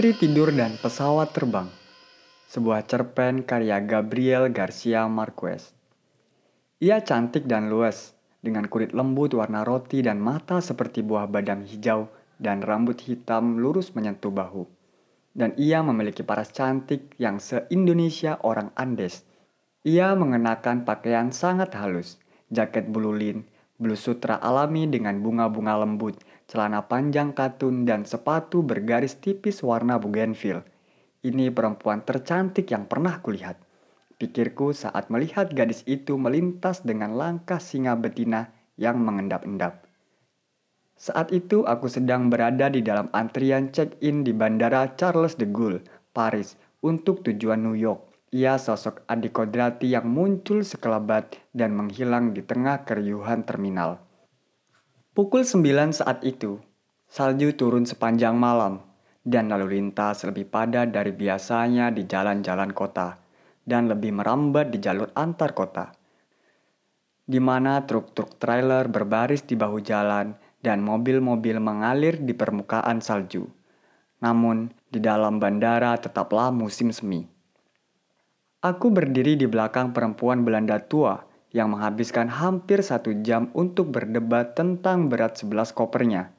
Putri Tidur dan Pesawat Terbang Sebuah cerpen karya Gabriel Garcia Marquez Ia cantik dan luas, dengan kulit lembut warna roti dan mata seperti buah badam hijau dan rambut hitam lurus menyentuh bahu. Dan ia memiliki paras cantik yang se-Indonesia orang Andes. Ia mengenakan pakaian sangat halus, jaket bulu lin, blus sutra alami dengan bunga-bunga lembut, celana panjang katun, dan sepatu bergaris tipis warna bougainville. Ini perempuan tercantik yang pernah kulihat. Pikirku saat melihat gadis itu melintas dengan langkah singa betina yang mengendap-endap. Saat itu aku sedang berada di dalam antrian check-in di Bandara Charles de Gaulle, Paris, untuk tujuan New York. Ia sosok adik kodrati yang muncul sekelebat dan menghilang di tengah keriuhan terminal. Pukul 9 saat itu, salju turun sepanjang malam dan lalu lintas lebih padat dari biasanya di jalan-jalan kota dan lebih merambat di jalur antar kota. Di mana truk-truk trailer berbaris di bahu jalan dan mobil-mobil mengalir di permukaan salju. Namun, di dalam bandara tetaplah musim semi. Aku berdiri di belakang perempuan Belanda tua yang menghabiskan hampir satu jam untuk berdebat tentang berat sebelas kopernya.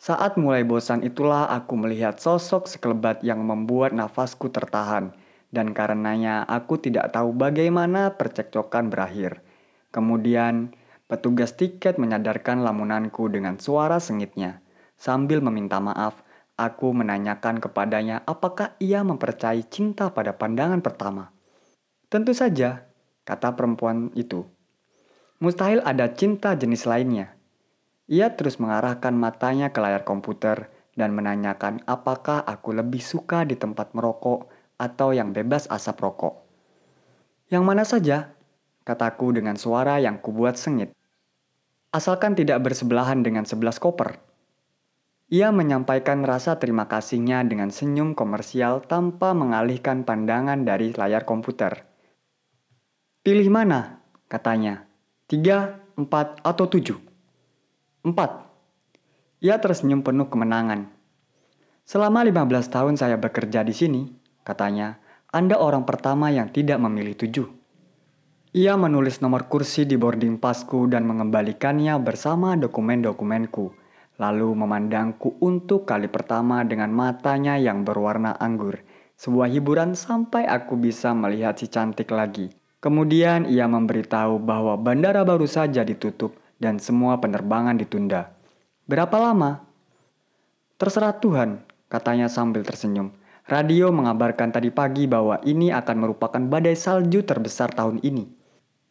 Saat mulai bosan itulah aku melihat sosok sekelebat yang membuat nafasku tertahan, dan karenanya aku tidak tahu bagaimana percekcokan berakhir. Kemudian, petugas tiket menyadarkan lamunanku dengan suara sengitnya. Sambil meminta maaf, Aku menanyakan kepadanya apakah ia mempercayai cinta pada pandangan pertama. Tentu saja, kata perempuan itu. Mustahil ada cinta jenis lainnya. Ia terus mengarahkan matanya ke layar komputer dan menanyakan apakah aku lebih suka di tempat merokok atau yang bebas asap rokok. Yang mana saja, kataku dengan suara yang kubuat sengit. Asalkan tidak bersebelahan dengan sebelas koper. Ia menyampaikan rasa terima kasihnya dengan senyum komersial tanpa mengalihkan pandangan dari layar komputer. Pilih mana? katanya. Tiga, empat, atau tujuh? Empat. Ia tersenyum penuh kemenangan. Selama 15 tahun saya bekerja di sini, katanya, Anda orang pertama yang tidak memilih tujuh. Ia menulis nomor kursi di boarding pasku dan mengembalikannya bersama dokumen-dokumenku lalu memandangku untuk kali pertama dengan matanya yang berwarna anggur. Sebuah hiburan sampai aku bisa melihat si cantik lagi. Kemudian ia memberitahu bahwa bandara baru saja ditutup dan semua penerbangan ditunda. Berapa lama? Terserah Tuhan, katanya sambil tersenyum. Radio mengabarkan tadi pagi bahwa ini akan merupakan badai salju terbesar tahun ini.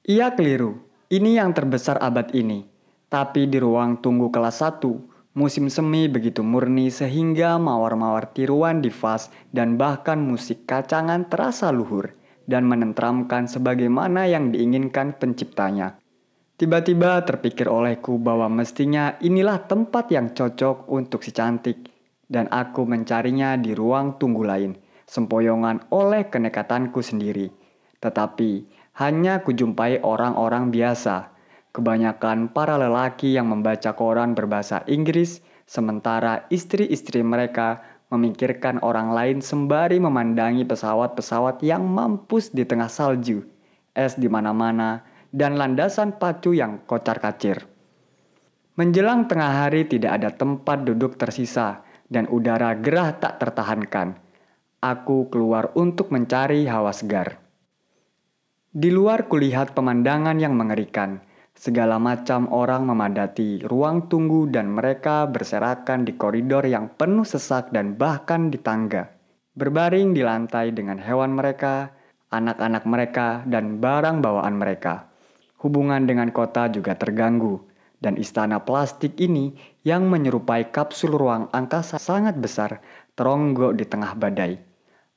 Ia keliru, ini yang terbesar abad ini. Tapi di ruang tunggu kelas 1, Musim semi begitu murni sehingga mawar-mawar tiruan di vas dan bahkan musik kacangan terasa luhur dan menentramkan sebagaimana yang diinginkan penciptanya. Tiba-tiba terpikir olehku bahwa mestinya inilah tempat yang cocok untuk si cantik dan aku mencarinya di ruang tunggu lain, sempoyongan oleh kenekatanku sendiri. Tetapi hanya kujumpai orang-orang biasa Kebanyakan para lelaki yang membaca koran berbahasa Inggris, sementara istri-istri mereka memikirkan orang lain sembari memandangi pesawat-pesawat yang mampus di tengah salju, es di mana-mana, dan landasan pacu yang kocar-kacir. Menjelang tengah hari tidak ada tempat duduk tersisa dan udara gerah tak tertahankan. Aku keluar untuk mencari hawa segar. Di luar kulihat pemandangan yang mengerikan – Segala macam orang memadati ruang tunggu dan mereka berserakan di koridor yang penuh sesak dan bahkan di tangga. Berbaring di lantai dengan hewan mereka, anak-anak mereka, dan barang bawaan mereka. Hubungan dengan kota juga terganggu, dan istana plastik ini yang menyerupai kapsul ruang angkasa sangat besar teronggok di tengah badai.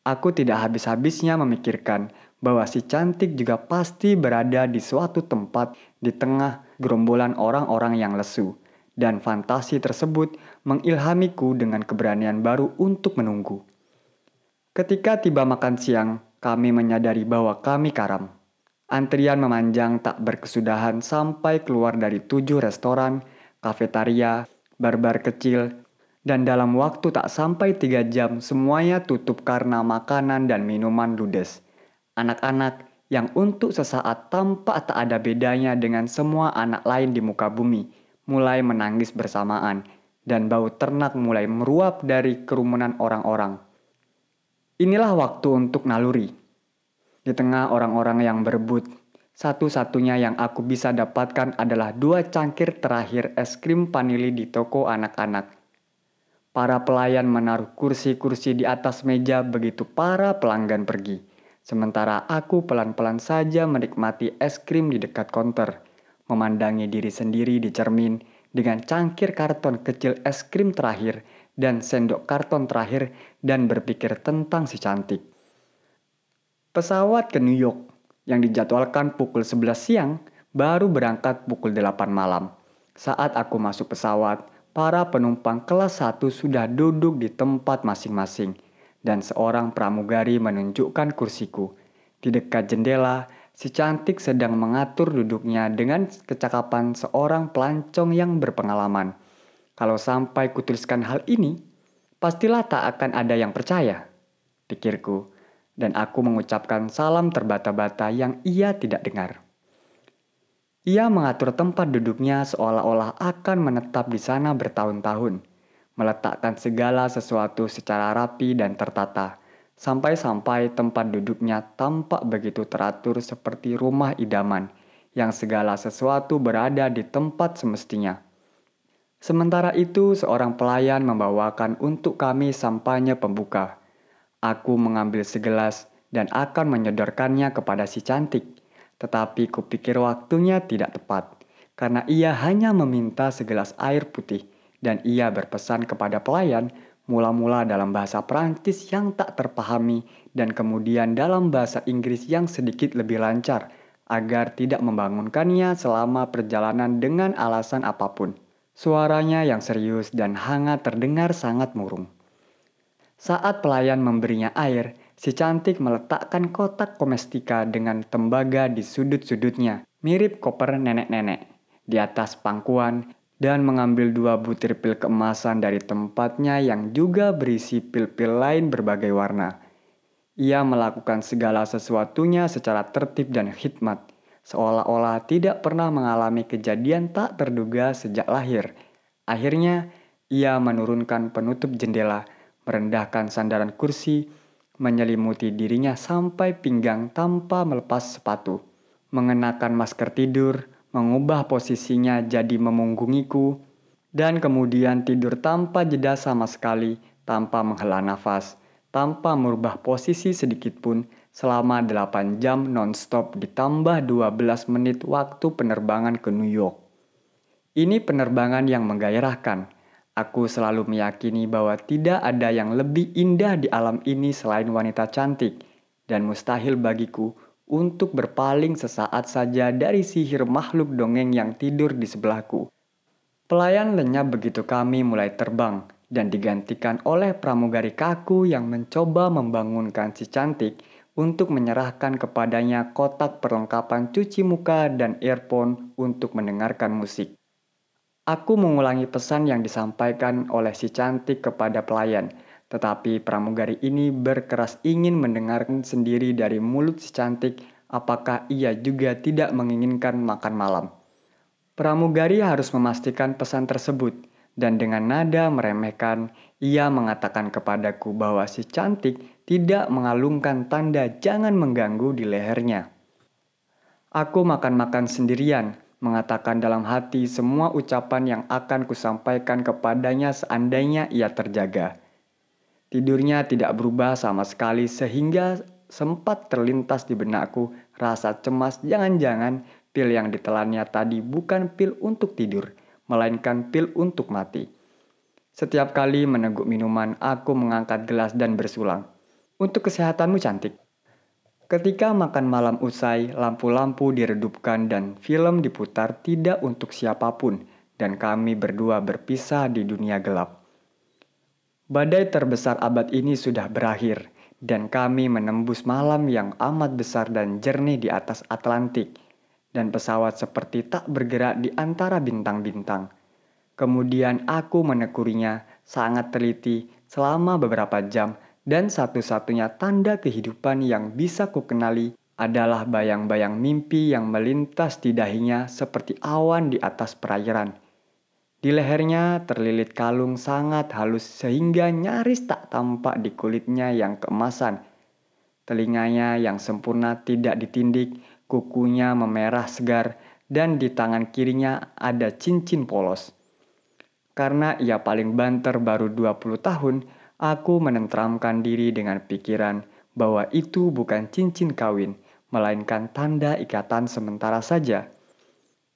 Aku tidak habis-habisnya memikirkan bahwa si cantik juga pasti berada di suatu tempat di tengah gerombolan orang-orang yang lesu, dan fantasi tersebut mengilhamiku dengan keberanian baru untuk menunggu. Ketika tiba makan siang, kami menyadari bahwa kami karam. Antrian memanjang tak berkesudahan sampai keluar dari tujuh restoran, kafetaria, bar-bar kecil, Dan dalam waktu tak sampai tiga jam, semuanya tutup karena makanan dan minuman ludes. Anak-anak yang untuk sesaat tampak tak ada bedanya dengan semua anak lain di muka bumi, mulai menangis bersamaan, dan bau ternak mulai meruap dari kerumunan orang-orang. Inilah waktu untuk naluri. Di tengah orang-orang yang berebut, satu-satunya yang aku bisa dapatkan adalah dua cangkir terakhir es krim vanili di toko anak-anak Para pelayan menaruh kursi-kursi di atas meja begitu para pelanggan pergi. Sementara aku pelan-pelan saja menikmati es krim di dekat konter, memandangi diri sendiri di cermin dengan cangkir karton kecil es krim terakhir dan sendok karton terakhir dan berpikir tentang si cantik. Pesawat ke New York yang dijadwalkan pukul 11 siang baru berangkat pukul 8 malam. Saat aku masuk pesawat, para penumpang kelas 1 sudah duduk di tempat masing-masing dan seorang pramugari menunjukkan kursiku. Di dekat jendela, si cantik sedang mengatur duduknya dengan kecakapan seorang pelancong yang berpengalaman. Kalau sampai kutuliskan hal ini, pastilah tak akan ada yang percaya, pikirku, dan aku mengucapkan salam terbata-bata yang ia tidak dengar. Ia mengatur tempat duduknya seolah-olah akan menetap di sana bertahun-tahun, meletakkan segala sesuatu secara rapi dan tertata, sampai-sampai tempat duduknya tampak begitu teratur seperti rumah idaman, yang segala sesuatu berada di tempat semestinya. Sementara itu, seorang pelayan membawakan untuk kami sampahnya pembuka. Aku mengambil segelas dan akan menyodorkannya kepada si cantik tetapi kupikir waktunya tidak tepat, karena ia hanya meminta segelas air putih dan ia berpesan kepada pelayan mula-mula dalam bahasa Perancis yang tak terpahami dan kemudian dalam bahasa Inggris yang sedikit lebih lancar agar tidak membangunkannya selama perjalanan dengan alasan apa pun. Suaranya yang serius dan hangat terdengar sangat murung. Saat pelayan memberinya air, Si cantik meletakkan kotak komestika dengan tembaga di sudut-sudutnya, mirip koper nenek-nenek, di atas pangkuan dan mengambil dua butir pil keemasan dari tempatnya yang juga berisi pil-pil lain berbagai warna. Ia melakukan segala sesuatunya secara tertib dan khidmat, seolah-olah tidak pernah mengalami kejadian tak terduga sejak lahir. Akhirnya, ia menurunkan penutup jendela, merendahkan sandaran kursi, menyelimuti dirinya sampai pinggang tanpa melepas sepatu. Mengenakan masker tidur, mengubah posisinya jadi memunggungiku, dan kemudian tidur tanpa jeda sama sekali, tanpa menghela nafas, tanpa merubah posisi sedikit pun selama 8 jam nonstop ditambah 12 menit waktu penerbangan ke New York. Ini penerbangan yang menggairahkan, Aku selalu meyakini bahwa tidak ada yang lebih indah di alam ini selain wanita cantik, dan mustahil bagiku untuk berpaling sesaat saja dari sihir makhluk dongeng yang tidur di sebelahku. Pelayan lenyap begitu kami mulai terbang dan digantikan oleh pramugari kaku yang mencoba membangunkan si cantik untuk menyerahkan kepadanya kotak perlengkapan cuci muka dan earphone untuk mendengarkan musik. Aku mengulangi pesan yang disampaikan oleh si cantik kepada pelayan, tetapi pramugari ini berkeras ingin mendengarkan sendiri dari mulut si cantik apakah ia juga tidak menginginkan makan malam. Pramugari harus memastikan pesan tersebut, dan dengan nada meremehkan, ia mengatakan kepadaku bahwa si cantik tidak mengalungkan tanda jangan mengganggu di lehernya. Aku makan-makan sendirian, mengatakan dalam hati semua ucapan yang akan kusampaikan kepadanya seandainya ia terjaga. Tidurnya tidak berubah sama sekali sehingga sempat terlintas di benakku rasa cemas jangan-jangan pil yang ditelannya tadi bukan pil untuk tidur, melainkan pil untuk mati. Setiap kali meneguk minuman, aku mengangkat gelas dan bersulang. Untuk kesehatanmu cantik. Ketika makan malam usai, lampu-lampu diredupkan dan film diputar tidak untuk siapa pun, dan kami berdua berpisah di dunia gelap. Badai terbesar abad ini sudah berakhir, dan kami menembus malam yang amat besar dan jernih di atas Atlantik, dan pesawat seperti tak bergerak di antara bintang-bintang. Kemudian aku menekurinya sangat teliti selama beberapa jam dan satu-satunya tanda kehidupan yang bisa kukenali adalah bayang-bayang mimpi yang melintas di dahinya seperti awan di atas perairan. Di lehernya terlilit kalung sangat halus sehingga nyaris tak tampak di kulitnya yang keemasan. Telinganya yang sempurna tidak ditindik, kukunya memerah segar, dan di tangan kirinya ada cincin polos. Karena ia paling banter baru 20 tahun, aku menentramkan diri dengan pikiran bahwa itu bukan cincin kawin, melainkan tanda ikatan sementara saja.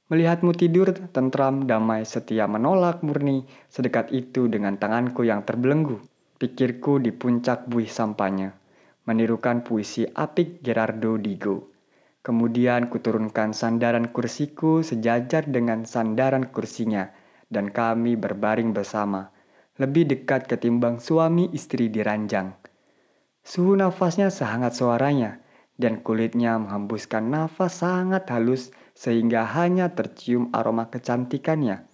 Melihatmu tidur tentram, damai, setia menolak murni, sedekat itu dengan tanganku yang terbelenggu. Pikirku di puncak buih sampahnya, menirukan puisi apik Gerardo Digo. Kemudian kuturunkan sandaran kursiku sejajar dengan sandaran kursinya, dan kami berbaring bersama, lebih dekat ketimbang suami istri di ranjang. Suhu nafasnya sehangat suaranya, dan kulitnya menghembuskan nafas sangat halus sehingga hanya tercium aroma kecantikannya.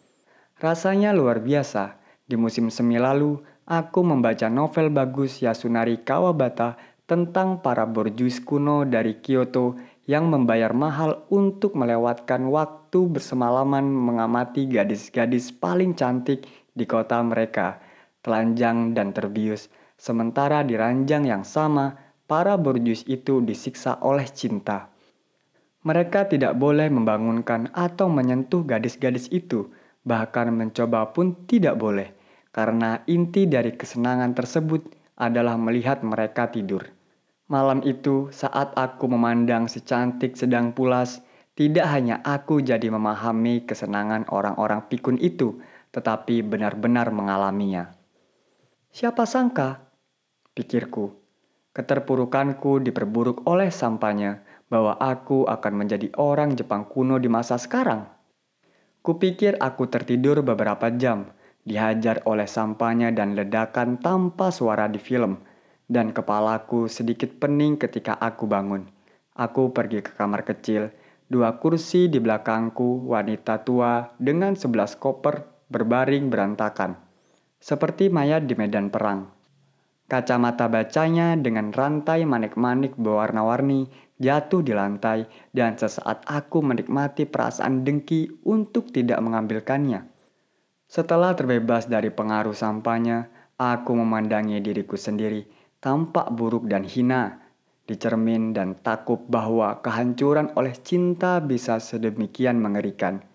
Rasanya luar biasa. Di musim semi lalu, aku membaca novel bagus Yasunari Kawabata tentang para borjuis kuno dari Kyoto yang membayar mahal untuk melewatkan waktu bersemalaman mengamati gadis-gadis paling cantik di kota mereka, telanjang dan terbius. Sementara di ranjang yang sama, para borjuis itu disiksa oleh cinta. Mereka tidak boleh membangunkan atau menyentuh gadis-gadis itu, bahkan mencoba pun tidak boleh, karena inti dari kesenangan tersebut adalah melihat mereka tidur. Malam itu, saat aku memandang si cantik sedang pulas, tidak hanya aku jadi memahami kesenangan orang-orang pikun itu, tetapi benar-benar mengalaminya. Siapa sangka, pikirku, keterpurukanku diperburuk oleh sampahnya bahwa aku akan menjadi orang Jepang kuno di masa sekarang. Kupikir aku tertidur beberapa jam, dihajar oleh sampahnya dan ledakan tanpa suara di film – dan kepalaku sedikit pening ketika aku bangun. Aku pergi ke kamar kecil, dua kursi di belakangku, wanita tua dengan sebelas koper berbaring berantakan. Seperti mayat di medan perang. Kacamata bacanya dengan rantai manik-manik berwarna-warni jatuh di lantai dan sesaat aku menikmati perasaan dengki untuk tidak mengambilkannya. Setelah terbebas dari pengaruh sampahnya, aku memandangi diriku sendiri tampak buruk dan hina, dicermin dan takut bahwa kehancuran oleh cinta bisa sedemikian mengerikan.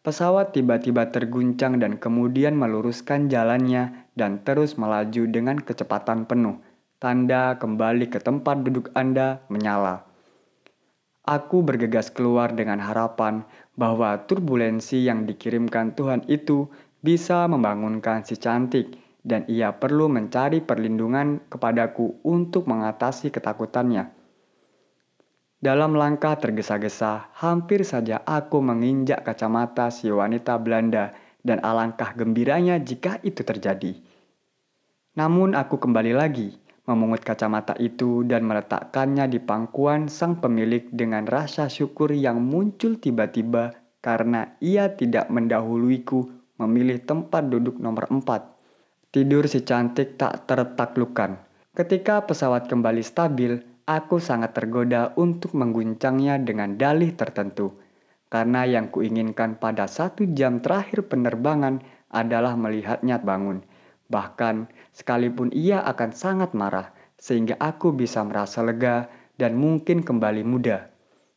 Pesawat tiba-tiba terguncang dan kemudian meluruskan jalannya dan terus melaju dengan kecepatan penuh. Tanda kembali ke tempat duduk Anda menyala. Aku bergegas keluar dengan harapan bahwa turbulensi yang dikirimkan Tuhan itu bisa membangunkan si cantik dan ia perlu mencari perlindungan kepadaku untuk mengatasi ketakutannya. Dalam langkah tergesa-gesa, hampir saja aku menginjak kacamata si wanita Belanda dan alangkah gembiranya jika itu terjadi. Namun aku kembali lagi, memungut kacamata itu dan meletakkannya di pangkuan sang pemilik dengan rasa syukur yang muncul tiba-tiba karena ia tidak mendahuluiku memilih tempat duduk nomor empat. Tidur si cantik tak tertaklukkan. Ketika pesawat kembali stabil, aku sangat tergoda untuk mengguncangnya dengan dalih tertentu. Karena yang kuinginkan pada satu jam terakhir penerbangan adalah melihatnya bangun. Bahkan sekalipun ia akan sangat marah, sehingga aku bisa merasa lega dan mungkin kembali muda.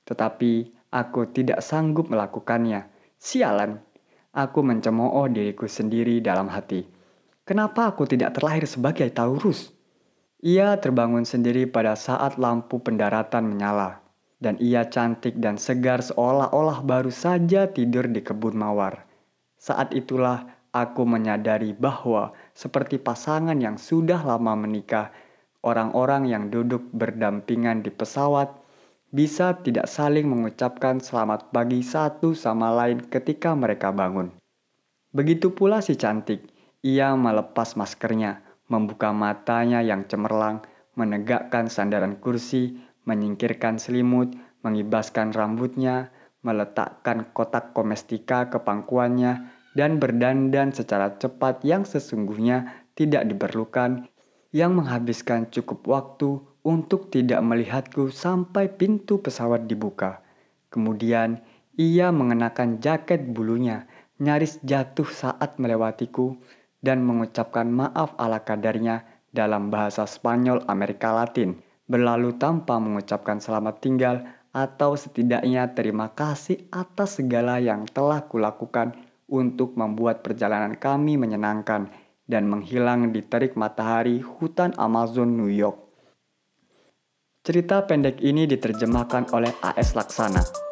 Tetapi aku tidak sanggup melakukannya. Sialan, aku mencemooh diriku sendiri dalam hati. Kenapa aku tidak terlahir sebagai Taurus? Ia terbangun sendiri pada saat lampu pendaratan menyala, dan ia cantik dan segar seolah-olah baru saja tidur di kebun mawar. Saat itulah aku menyadari bahwa, seperti pasangan yang sudah lama menikah, orang-orang yang duduk berdampingan di pesawat bisa tidak saling mengucapkan selamat pagi satu sama lain ketika mereka bangun. Begitu pula si cantik ia melepas maskernya, membuka matanya yang cemerlang, menegakkan sandaran kursi, menyingkirkan selimut, mengibaskan rambutnya, meletakkan kotak komestika ke pangkuannya, dan berdandan secara cepat yang sesungguhnya tidak diperlukan, yang menghabiskan cukup waktu untuk tidak melihatku sampai pintu pesawat dibuka. Kemudian ia mengenakan jaket bulunya, nyaris jatuh saat melewatiku, dan mengucapkan maaf ala kadarnya dalam bahasa Spanyol Amerika Latin, berlalu tanpa mengucapkan selamat tinggal atau setidaknya terima kasih atas segala yang telah kulakukan untuk membuat perjalanan kami menyenangkan dan menghilang di terik matahari hutan Amazon New York. Cerita pendek ini diterjemahkan oleh AS Laksana